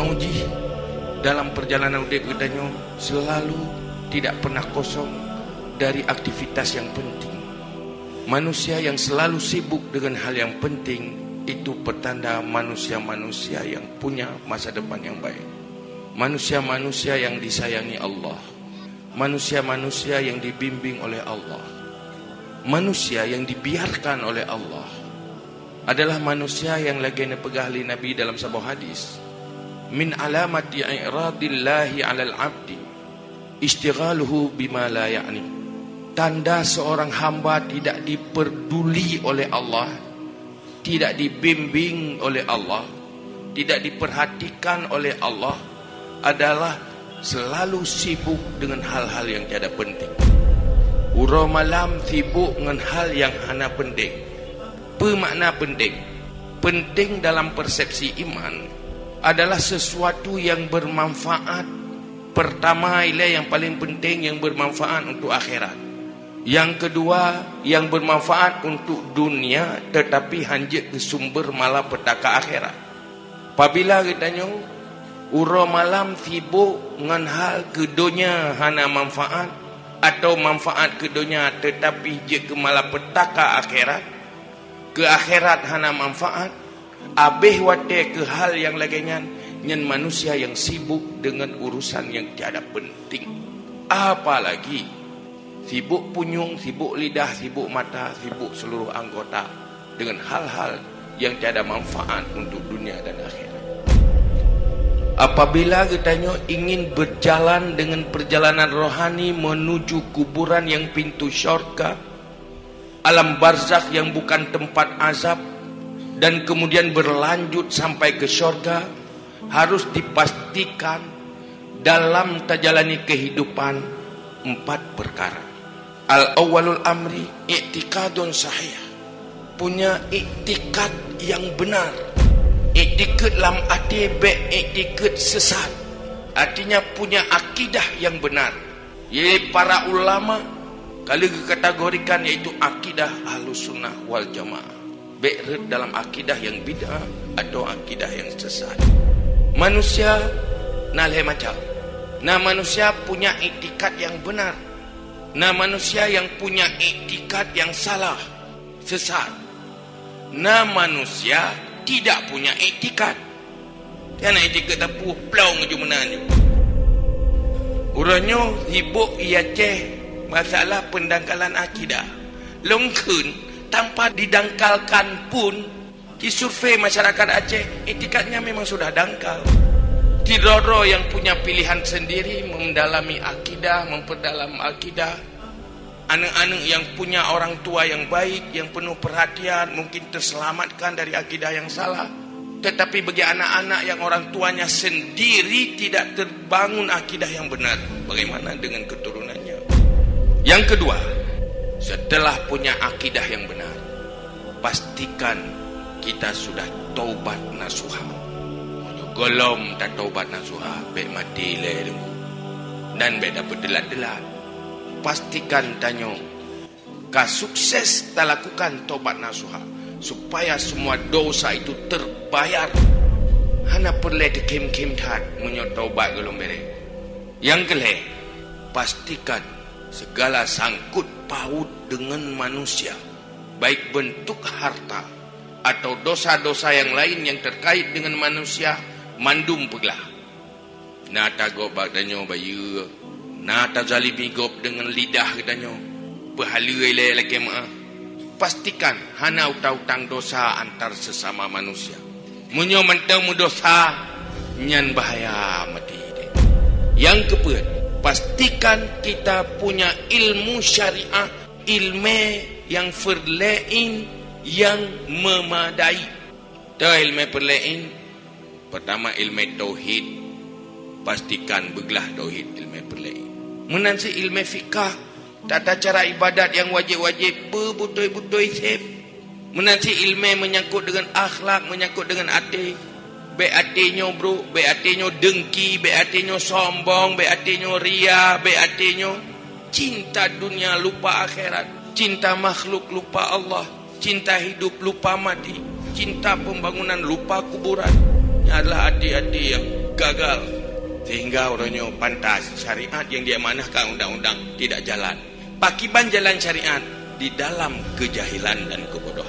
Mauji dalam perjalanan hidup katanya selalu tidak pernah kosong dari aktivitas yang penting. Manusia yang selalu sibuk dengan hal yang penting itu pertanda manusia-manusia yang punya masa depan yang baik. Manusia-manusia yang disayangi Allah. Manusia-manusia yang dibimbing oleh Allah. Manusia yang dibiarkan oleh Allah adalah manusia yang lagi nepegahli Nabi dalam sebuah hadis. Min alamati i'radillahi 'alal 'abdi istighaluhu bima la ya'ni. Tanda seorang hamba tidak diperduli oleh Allah, tidak dibimbing oleh Allah, tidak diperhatikan oleh Allah adalah selalu sibuk dengan hal-hal yang tiada penting. Ura malam sibuk dengan hal yang hana penting. Apa makna penting? Penting dalam persepsi iman adalah sesuatu yang bermanfaat. Pertama ialah yang paling penting yang bermanfaat untuk akhirat. Yang kedua yang bermanfaat untuk dunia tetapi hanya ke sumber malapetaka akhirat. Apabila katanya ura malam sibuk dengan hal kedunya hana manfaat atau manfaat kedunya tetapi je ke malapetaka akhirat ke akhirat hana manfaat abih wate ke hal yang laginya nyen manusia yang sibuk dengan urusan yang tiada penting. Apalagi sibuk punyung sibuk lidah sibuk mata sibuk seluruh anggota dengan hal-hal yang tiada manfaat untuk dunia dan akhirat. Apabila katanya ingin berjalan dengan perjalanan rohani menuju kuburan yang pintu syurga, alam barzakh yang bukan tempat azab, dan kemudian berlanjut sampai ke syurga, harus dipastikan dalam tajalani kehidupan empat perkara. Al-awwalul amri i'tikadun sahih. Punya i'tikad yang benar Iktikad lam hati be iktikad sesat. Artinya punya akidah yang benar. Yaitu para ulama kalau dikategorikan yaitu akidah ahlus sunnah wal jamaah. Be'red dalam akidah yang bid'ah atau akidah yang sesat. Manusia nalhe macam. Nah manusia punya iktikad yang benar. Nah manusia yang punya iktikad yang salah. Sesat. Nah manusia tidak punya etikat. Kan etikat tapu plau ngeju menanju. Urangnya sibuk ia ceh masalah pendangkalan akidah. Longkun tanpa didangkalkan pun di survei masyarakat Aceh etikatnya memang sudah dangkal. Tidoro yang punya pilihan sendiri mendalami akidah, memperdalam akidah, anak-anak yang punya orang tua yang baik, yang penuh perhatian, mungkin terselamatkan dari akidah yang salah. Tetapi bagi anak-anak yang orang tuanya sendiri tidak terbangun akidah yang benar, bagaimana dengan keturunannya? Yang kedua, setelah punya akidah yang benar, pastikan kita sudah taubat nasuha. Golom tak taubat nasuha, baik mati lelu. Dan baik dapat delat-delat pastikan tanyo ka sukses tak lakukan tobat nasuha supaya semua dosa itu terbayar hana perle de kim kim tat munyo tobat gelom bere yang kele pastikan segala sangkut paut dengan manusia baik bentuk harta atau dosa-dosa yang lain yang terkait dengan manusia mandum peglah nata go badanyo bayu Nata zalimi gop dengan lidah katanya. Pahala ile lagi ma. Pastikan hana utang-utang dosa antar sesama manusia. Munyo mentemu dosa nyan bahaya mati. Yang keempat, pastikan kita punya ilmu syariah, ilmu yang verlein yang memadai. Tahu ilmu perlein? Pertama ilmu tauhid. Pastikan beglah tauhid ilmu perlein menansi ilmu fikah tata cara ibadat yang wajib-wajib berbutoi-butoi sip menansi ilmu menyangkut dengan akhlak menyangkut dengan hati baik hatinya bro. Baik hatinya dengki baik hatinya sombong baik hatinya ria baik hatinya cinta dunia lupa akhirat. Cinta makhluk lupa Allah. Cinta hidup lupa mati. Cinta pembangunan lupa kuburan. Ini adalah hati-hati yang gagal. Sehingga orangnya pantas syariat yang dia manahkan undang-undang tidak jalan. Pakiban jalan syariat di dalam kejahilan dan kebodohan